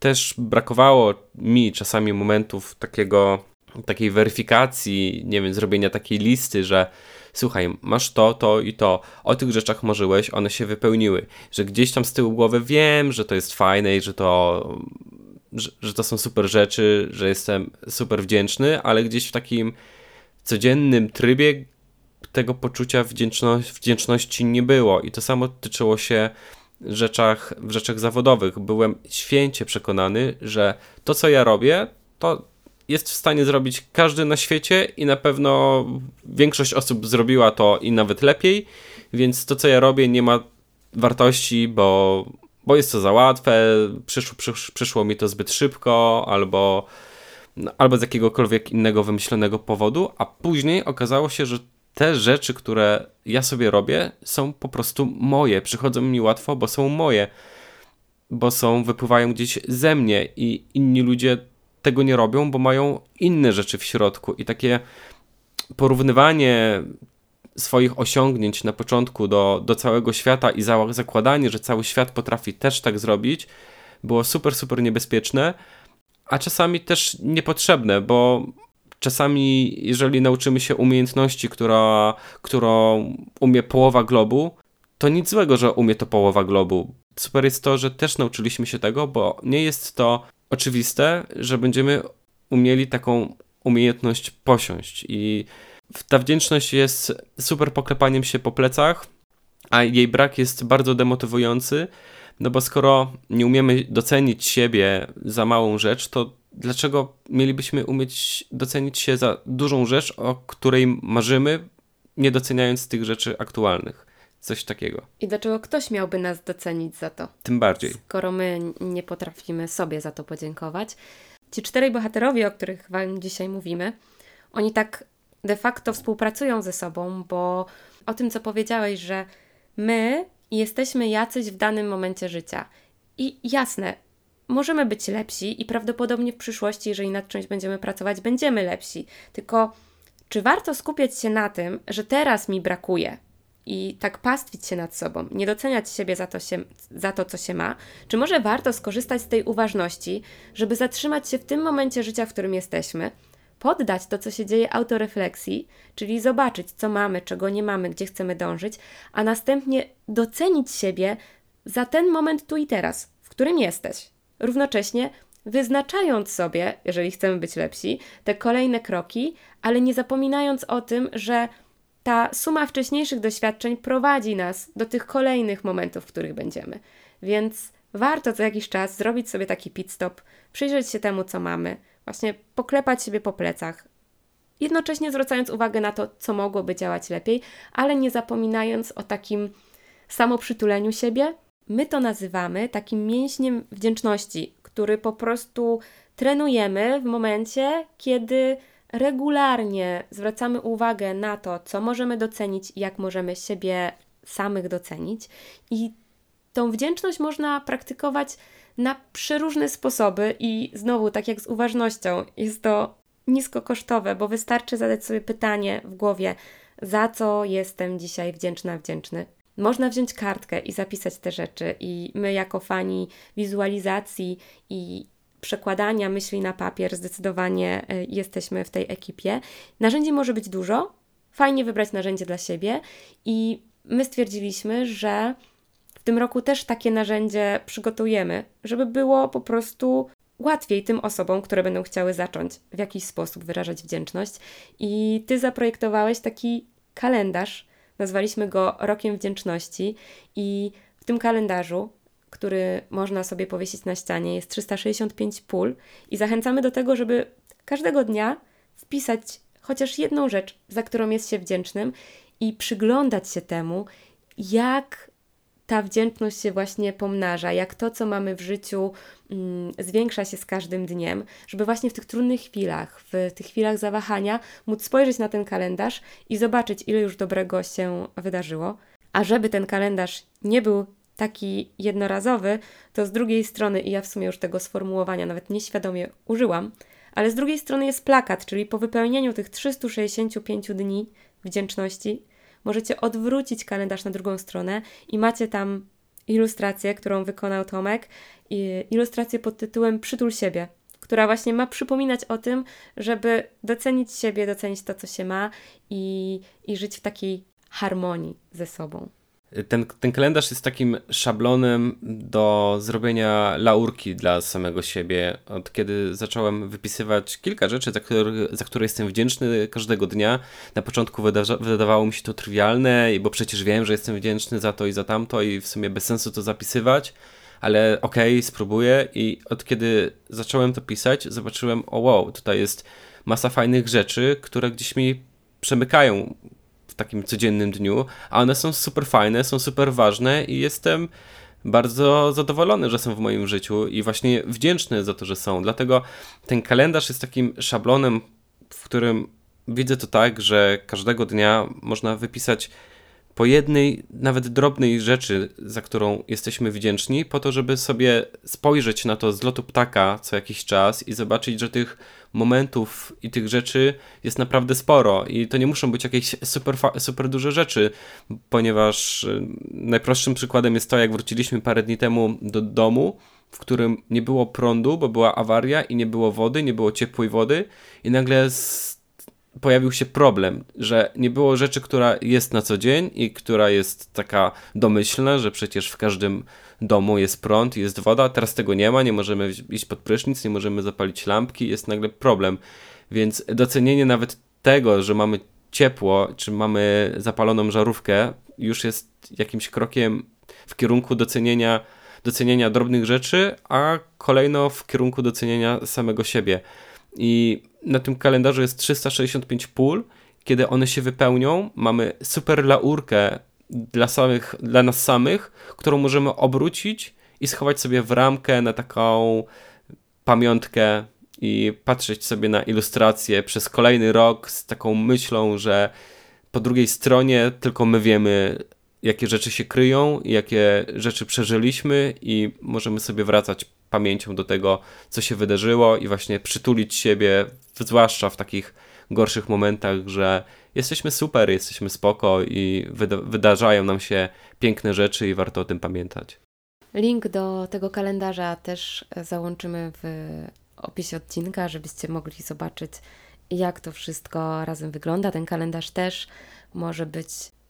też brakowało mi czasami momentów takiego takiej weryfikacji, nie wiem, zrobienia takiej listy, że słuchaj, masz to, to i to, o tych rzeczach marzyłeś, one się wypełniły, że gdzieś tam z tyłu głowy wiem, że to jest fajne i że to, że, że to są super rzeczy, że jestem super wdzięczny, ale gdzieś w takim codziennym trybie tego poczucia wdzięczności, nie było. I to samo tyczyło się rzeczach, w rzeczach zawodowych. Byłem święcie przekonany, że to, co ja robię, to jest w stanie zrobić każdy na świecie i na pewno większość osób zrobiła to i nawet lepiej, więc to, co ja robię, nie ma wartości, bo, bo jest to za łatwe, przyszło, przysz, przyszło mi to zbyt szybko, albo, albo z jakiegokolwiek innego wymyślonego powodu, a później okazało się, że te rzeczy, które ja sobie robię, są po prostu moje, przychodzą mi łatwo, bo są moje, bo są, wypływają gdzieś ze mnie i inni ludzie tego nie robią, bo mają inne rzeczy w środku. I takie porównywanie swoich osiągnięć na początku do, do całego świata i za, zakładanie, że cały świat potrafi też tak zrobić, było super, super niebezpieczne, a czasami też niepotrzebne, bo czasami, jeżeli nauczymy się umiejętności, która, którą umie połowa globu, to nic złego, że umie to połowa globu. Super jest to, że też nauczyliśmy się tego, bo nie jest to oczywiste, że będziemy umieli taką umiejętność posiąść i ta wdzięczność jest super poklepaniem się po plecach, a jej brak jest bardzo demotywujący, no bo skoro nie umiemy docenić siebie za małą rzecz, to dlaczego mielibyśmy umieć docenić się za dużą rzecz, o której marzymy, nie doceniając tych rzeczy aktualnych. Coś takiego. I dlaczego ktoś miałby nas docenić za to? Tym bardziej. Skoro my nie potrafimy sobie za to podziękować. Ci czterej bohaterowie, o których Wam dzisiaj mówimy, oni tak de facto współpracują ze sobą, bo o tym, co powiedziałeś, że my jesteśmy jacyś w danym momencie życia. I jasne, możemy być lepsi i prawdopodobnie w przyszłości, jeżeli nad czymś będziemy pracować, będziemy lepsi. Tylko czy warto skupiać się na tym, że teraz mi brakuje i tak pastwić się nad sobą, nie doceniać siebie za to, się, za to, co się ma? Czy może warto skorzystać z tej uważności, żeby zatrzymać się w tym momencie życia, w którym jesteśmy, poddać to, co się dzieje, autorefleksji, czyli zobaczyć, co mamy, czego nie mamy, gdzie chcemy dążyć, a następnie docenić siebie za ten moment tu i teraz, w którym jesteś. Równocześnie wyznaczając sobie, jeżeli chcemy być lepsi, te kolejne kroki, ale nie zapominając o tym, że ta suma wcześniejszych doświadczeń prowadzi nas do tych kolejnych momentów, w których będziemy. Więc warto co jakiś czas zrobić sobie taki pit stop, przyjrzeć się temu, co mamy, właśnie poklepać siebie po plecach, jednocześnie zwracając uwagę na to, co mogłoby działać lepiej, ale nie zapominając o takim samoprzytuleniu siebie. My to nazywamy takim mięśniem wdzięczności, który po prostu trenujemy w momencie, kiedy regularnie zwracamy uwagę na to, co możemy docenić jak możemy siebie samych docenić. I tą wdzięczność można praktykować na przeróżne sposoby i znowu, tak jak z uważnością, jest to niskokosztowe, bo wystarczy zadać sobie pytanie w głowie, za co jestem dzisiaj wdzięczna, wdzięczny. Można wziąć kartkę i zapisać te rzeczy, i my, jako fani wizualizacji i przekładania myśli na papier, zdecydowanie e, jesteśmy w tej ekipie. Narzędzi może być dużo, fajnie wybrać narzędzie dla siebie, i my stwierdziliśmy, że w tym roku też takie narzędzie przygotujemy, żeby było po prostu łatwiej tym osobom, które będą chciały zacząć w jakiś sposób wyrażać wdzięczność. I ty zaprojektowałeś taki kalendarz, nazwaliśmy go Rokiem Wdzięczności, i w tym kalendarzu, który można sobie powiesić na ścianie, jest 365 pól, i zachęcamy do tego, żeby każdego dnia wpisać chociaż jedną rzecz, za którą jest się wdzięcznym, i przyglądać się temu, jak ta wdzięczność się właśnie pomnaża, jak to, co mamy w życiu, mm, zwiększa się z każdym dniem, żeby właśnie w tych trudnych chwilach, w tych chwilach zawahania, móc spojrzeć na ten kalendarz i zobaczyć, ile już dobrego się wydarzyło. A żeby ten kalendarz nie był taki jednorazowy, to z drugiej strony, i ja w sumie już tego sformułowania nawet nieświadomie użyłam, ale z drugiej strony jest plakat, czyli po wypełnieniu tych 365 dni wdzięczności, możecie odwrócić kalendarz na drugą stronę i macie tam ilustrację, którą wykonał Tomek, ilustrację pod tytułem Przytul siebie, która właśnie ma przypominać o tym, żeby docenić siebie, docenić to, co się ma i, i żyć w takiej harmonii ze sobą. Ten, ten kalendarz jest takim szablonem do zrobienia laurki dla samego siebie. Od kiedy zacząłem wypisywać kilka rzeczy, za które, za które jestem wdzięczny każdego dnia. Na początku wyda wydawało mi się to trywialne, bo przecież wiem, że jestem wdzięczny za to i za tamto, i w sumie bez sensu to zapisywać, ale okej, okay, spróbuję. I od kiedy zacząłem to pisać, zobaczyłem, o wow, tutaj jest masa fajnych rzeczy, które gdzieś mi przemykają takim codziennym dniu, a one są super fajne, są super ważne i jestem bardzo zadowolony, że są w moim życiu i właśnie wdzięczny za to, że są. Dlatego ten kalendarz jest takim szablonem, w którym widzę to tak, że każdego dnia można wypisać po jednej, nawet drobnej rzeczy, za którą jesteśmy wdzięczni, po to, żeby sobie spojrzeć na to z lotu ptaka co jakiś czas i zobaczyć, że tych momentów i tych rzeczy jest naprawdę sporo. I to nie muszą być jakieś super, super duże rzeczy, ponieważ y, najprostszym przykładem jest to, jak wróciliśmy parę dni temu do domu, w którym nie było prądu, bo była awaria i nie było wody, nie było ciepłej wody, i nagle z pojawił się problem, że nie było rzeczy, która jest na co dzień i która jest taka domyślna, że przecież w każdym domu jest prąd, jest woda, teraz tego nie ma, nie możemy iść pod prysznic, nie możemy zapalić lampki, jest nagle problem. Więc docenienie nawet tego, że mamy ciepło, czy mamy zapaloną żarówkę, już jest jakimś krokiem w kierunku docenienia docenienia drobnych rzeczy, a kolejno w kierunku docenienia samego siebie. I na tym kalendarzu jest 365 pól. Kiedy one się wypełnią, mamy super laurkę dla, samych, dla nas samych, którą możemy obrócić i schować sobie w ramkę na taką pamiątkę i patrzeć sobie na ilustrację przez kolejny rok z taką myślą, że po drugiej stronie tylko my wiemy, jakie rzeczy się kryją, jakie rzeczy przeżyliśmy i możemy sobie wracać pamięcią do tego, co się wydarzyło i właśnie przytulić siebie, zwłaszcza w takich gorszych momentach, że jesteśmy super, jesteśmy spoko i wyda wydarzają nam się piękne rzeczy i warto o tym pamiętać. Link do tego kalendarza też załączymy w opisie odcinka, żebyście mogli zobaczyć, jak to wszystko razem wygląda. Ten kalendarz też może być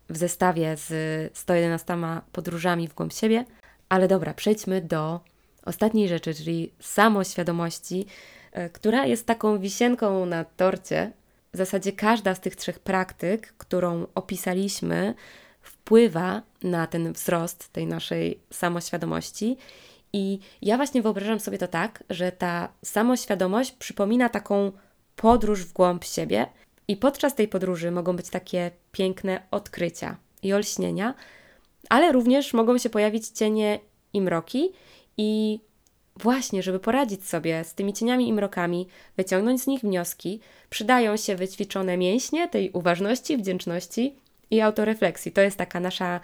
w zestawie z 111 podróżami w głąb siebie. Ale dobra, przejdźmy do ostatniej rzeczy, czyli samoświadomości, e, która jest taką wisienką na torcie. W zasadzie każda z tych trzech praktyk, którą opisaliśmy, wpływa na ten wzrost tej naszej samoświadomości. I ja właśnie wyobrażam sobie to tak, że ta samoświadomość przypomina taką podróż w głąb siebie, i podczas tej podróży mogą być takie piękne odkrycia i olśnienia, ale również mogą się pojawić cienie i mroki. I właśnie, żeby poradzić sobie z tymi cieniami i mrokami, wyciągnąć z nich wnioski, przydają się wyćwiczone mięśnie tej uważności, wdzięczności i autorefleksji. To jest taka nasza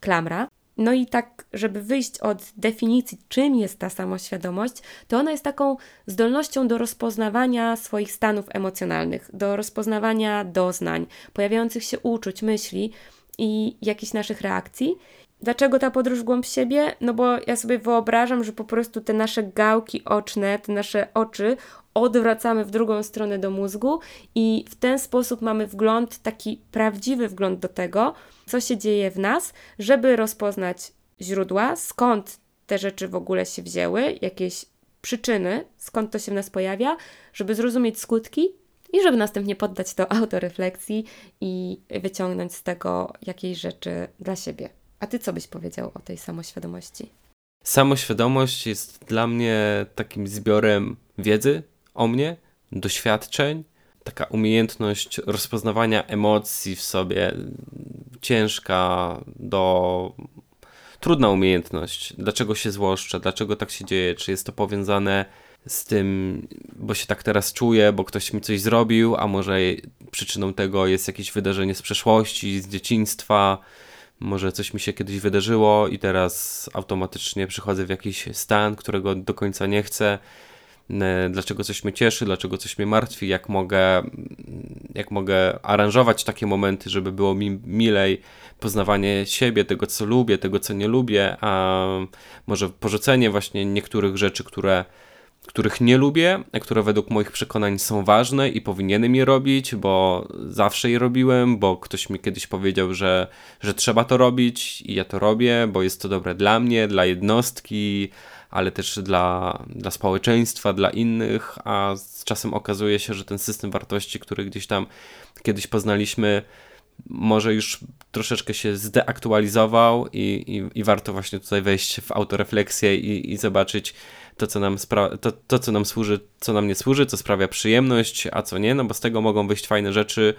klamra. No i tak, żeby wyjść od definicji, czym jest ta samoświadomość, to ona jest taką zdolnością do rozpoznawania swoich stanów emocjonalnych, do rozpoznawania doznań, pojawiających się uczuć, myśli i jakichś naszych reakcji. Dlaczego ta podróż głąb siebie? No bo ja sobie wyobrażam, że po prostu te nasze gałki oczne, te nasze oczy odwracamy w drugą stronę do mózgu i w ten sposób mamy wgląd, taki prawdziwy wgląd do tego, co się dzieje w nas, żeby rozpoznać źródła, skąd te rzeczy w ogóle się wzięły, jakieś przyczyny, skąd to się w nas pojawia, żeby zrozumieć skutki i żeby następnie poddać to autorefleksji i wyciągnąć z tego jakieś rzeczy dla siebie. A ty co byś powiedział o tej samoświadomości? Samoświadomość jest dla mnie takim zbiorem wiedzy o mnie, doświadczeń, taka umiejętność rozpoznawania emocji w sobie, ciężka do. trudna umiejętność. Dlaczego się złoszczę, dlaczego tak się dzieje, czy jest to powiązane z tym, bo się tak teraz czuję, bo ktoś mi coś zrobił, a może przyczyną tego jest jakieś wydarzenie z przeszłości, z dzieciństwa, może coś mi się kiedyś wydarzyło i teraz automatycznie przychodzę w jakiś stan, którego do końca nie chcę. Dlaczego coś mnie cieszy, dlaczego coś mnie martwi, jak mogę, jak mogę aranżować takie momenty, żeby było mi milej poznawanie siebie, tego co lubię, tego co nie lubię, a może porzucenie właśnie niektórych rzeczy, które których nie lubię, które według moich przekonań są ważne i powinienem je robić, bo zawsze je robiłem, bo ktoś mi kiedyś powiedział, że, że trzeba to robić i ja to robię, bo jest to dobre dla mnie, dla jednostki, ale też dla, dla społeczeństwa, dla innych, a z czasem okazuje się, że ten system wartości, który gdzieś tam kiedyś poznaliśmy, może już troszeczkę się zdeaktualizował i, i, i warto właśnie tutaj wejść w autorefleksję i, i zobaczyć, to, co nam to, to, co nam służy, co nam nie służy, co sprawia przyjemność, a co nie, no bo z tego mogą wyjść fajne rzeczy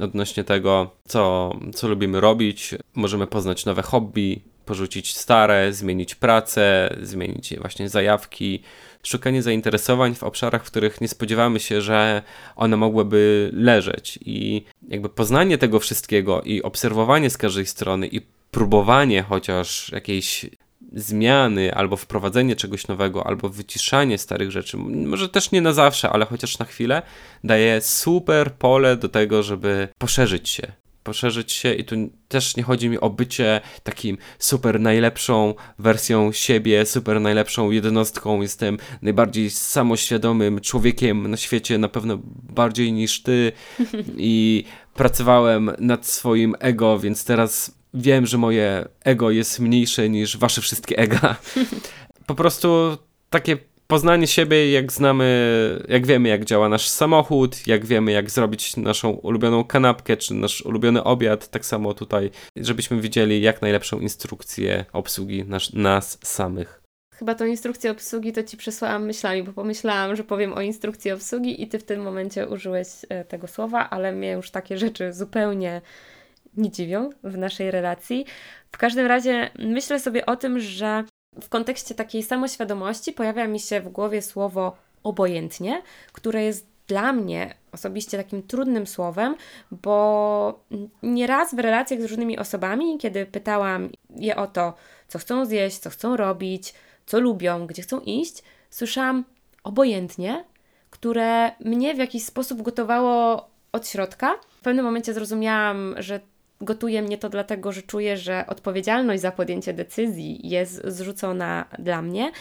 odnośnie tego, co, co lubimy robić. Możemy poznać nowe hobby, porzucić stare, zmienić pracę, zmienić właśnie zajawki, szukanie zainteresowań w obszarach, w których nie spodziewamy się, że one mogłyby leżeć. I jakby poznanie tego wszystkiego i obserwowanie z każdej strony i próbowanie chociaż jakiejś zmiany, albo wprowadzenie czegoś nowego, albo wyciszanie starych rzeczy, może też nie na zawsze, ale chociaż na chwilę, daje super pole do tego, żeby poszerzyć się. Poszerzyć się, i tu też nie chodzi mi o bycie takim super najlepszą wersją siebie, super najlepszą jednostką. Jestem najbardziej samoświadomym człowiekiem na świecie, na pewno bardziej niż ty. I pracowałem nad swoim ego, więc teraz wiem, że moje ego jest mniejsze niż wasze wszystkie ega. Po prostu takie poznanie siebie, jak znamy, jak wiemy, jak działa nasz samochód, jak wiemy, jak zrobić naszą ulubioną kanapkę, czy nasz ulubiony obiad, tak samo tutaj, żebyśmy widzieli jak najlepszą instrukcję obsługi nas, nas samych. chyba tą instrukcję obsługi to ci przesłałam myślami, bo pomyślałam, że powiem o instrukcji obsługi i ty w tym momencie użyłeś e, tego słowa, ale mnie już takie rzeczy zupełnie nie dziwią w naszej relacji. W każdym razie myślę sobie o tym, że w kontekście takiej samoświadomości pojawia mi się w głowie słowo obojętnie, które jest dla mnie osobiście takim trudnym słowem, bo nieraz w relacjach z różnymi osobami, kiedy pytałam je o to, co chcą zjeść, co chcą robić, co lubią, gdzie chcą iść, słyszałam obojętnie, które mnie w jakiś sposób gotowało od środka. W pewnym momencie zrozumiałam, że gotuje mnie to dlatego, że czuję, że odpowiedzialność za podjęcie decyzji jest zrzucona dla mnie.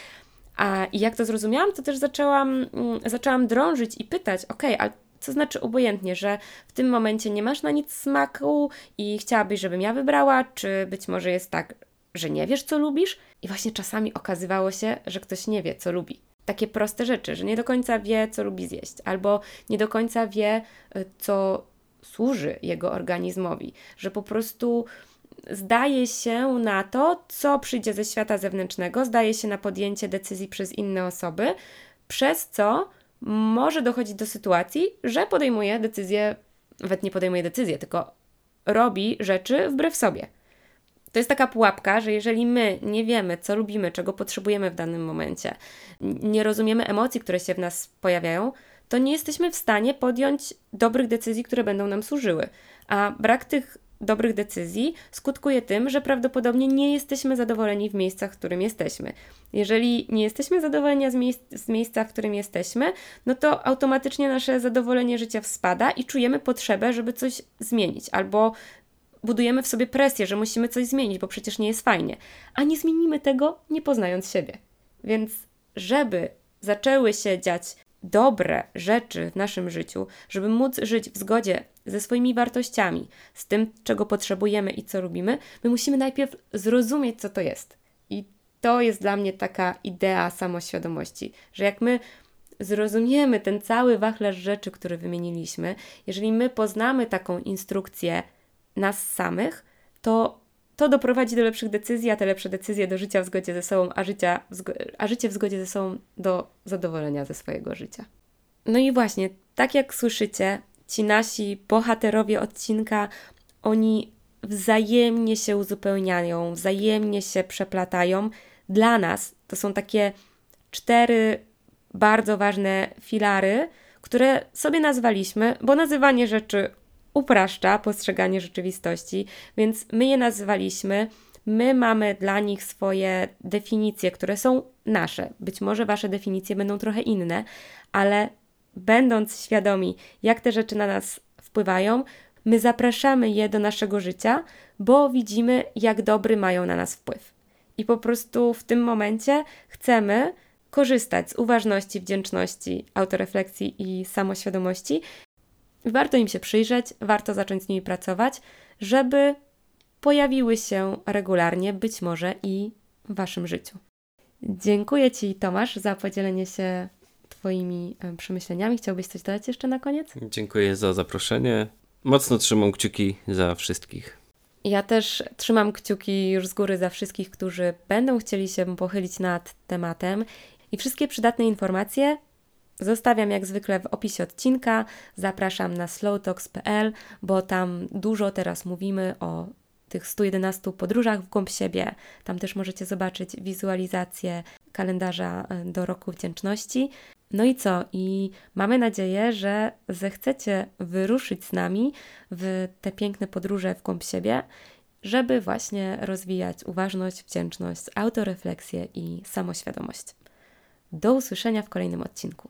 A jak to zrozumiałam, to też zaczęłam, mm, zaczęłam drążyć i pytać, ok, ale co znaczy obojętnie, że w tym momencie nie masz na nic smaku i chciałabyś, żebym ja wybrała, czy być może jest tak, że nie wiesz, co lubisz? I właśnie czasami okazywało się, że ktoś nie wie, co lubi. Takie proste rzeczy, że nie do końca wie, co lubi zjeść, albo nie do końca wie, y, co służy jego organizmowi, że po prostu zdaje się na to, co przyjdzie ze świata zewnętrznego, zdaje się na podjęcie decyzji przez inne osoby, przez co może dochodzić do sytuacji, że podejmuje decyzję, nawet nie podejmuje decyzję, tylko robi rzeczy wbrew sobie. To jest taka pułapka, że jeżeli my nie wiemy, co lubimy, czego potrzebujemy w danym momencie, nie rozumiemy emocji, które się w nas pojawiają, to nie jesteśmy w stanie podjąć dobrych decyzji, które będą nam służyły. A brak tych dobrych decyzji skutkuje tym, że prawdopodobnie nie jesteśmy zadowoleni w miejscach, w którym jesteśmy. Jeżeli nie jesteśmy zadowoleni z, miejsc, z miejsca, w którym jesteśmy, no to automatycznie nasze zadowolenie życia spada i czujemy potrzebę, żeby coś zmienić, albo budujemy w sobie presję, że musimy coś zmienić, bo przecież nie jest fajnie. A nie zmienimy tego, nie poznając siebie. Więc, żeby zaczęły się dziać dobre rzeczy w naszym życiu, żeby móc żyć w zgodzie ze swoimi wartościami, z tym, czego potrzebujemy i co lubimy, my musimy najpierw zrozumieć, co to jest. I to jest dla mnie taka idea samoświadomości, że jak my zrozumiemy ten cały wachlarz rzeczy, które wymieniliśmy, jeżeli my poznamy taką instrukcję nas samych, to to doprowadzi do lepszych decyzji, a te lepsze decyzje do życia w zgodzie ze sobą, a, życia a życie w zgodzie ze sobą do zadowolenia ze swojego życia. No i właśnie, tak jak słyszycie, ci nasi bohaterowie odcinka, oni wzajemnie się uzupełniają, wzajemnie się przeplatają. Dla nas to są takie cztery bardzo ważne filary, które sobie nazwaliśmy, bo nazywanie rzeczy upraszcza postrzeganie rzeczywistości, więc my je nazwaliśmy. My mamy dla nich swoje definicje, które są nasze. Być może wasze definicje będą trochę inne, ale będąc świadomi, jak te rzeczy na nas wpływają, my zapraszamy je do naszego życia, bo widzimy, jak dobry mają na nas wpływ. I po prostu w tym momencie chcemy korzystać z uważności, wdzięczności, autorefleksji i samoświadomości Warto im się przyjrzeć, warto zacząć z nimi pracować, żeby pojawiły się regularnie, być może i w Waszym życiu. Dziękuję Ci, Tomasz, za podzielenie się Twoimi e, przemyśleniami. Chciałbyś coś dodać jeszcze na koniec? Dziękuję za zaproszenie. Mocno trzymam kciuki za wszystkich. Ja też trzymam kciuki już z góry za wszystkich, którzy będą chcieli się pochylić nad tematem i wszystkie przydatne informacje Zostawiam jak zwykle w opisie odcinka. Zapraszam na slowtalks.pl, bo tam dużo teraz mówimy o tych 111 podróżach w głąb siebie. Tam też możecie zobaczyć wizualizację kalendarza e, do roku wdzięczności. No i co? I mamy nadzieję, że zechcecie wyruszyć z nami w te piękne podróże w głąb siebie, żeby właśnie rozwijać uważność, wdzięczność, autorefleksję i samoświadomość. Do usłyszenia w kolejnym odcinku.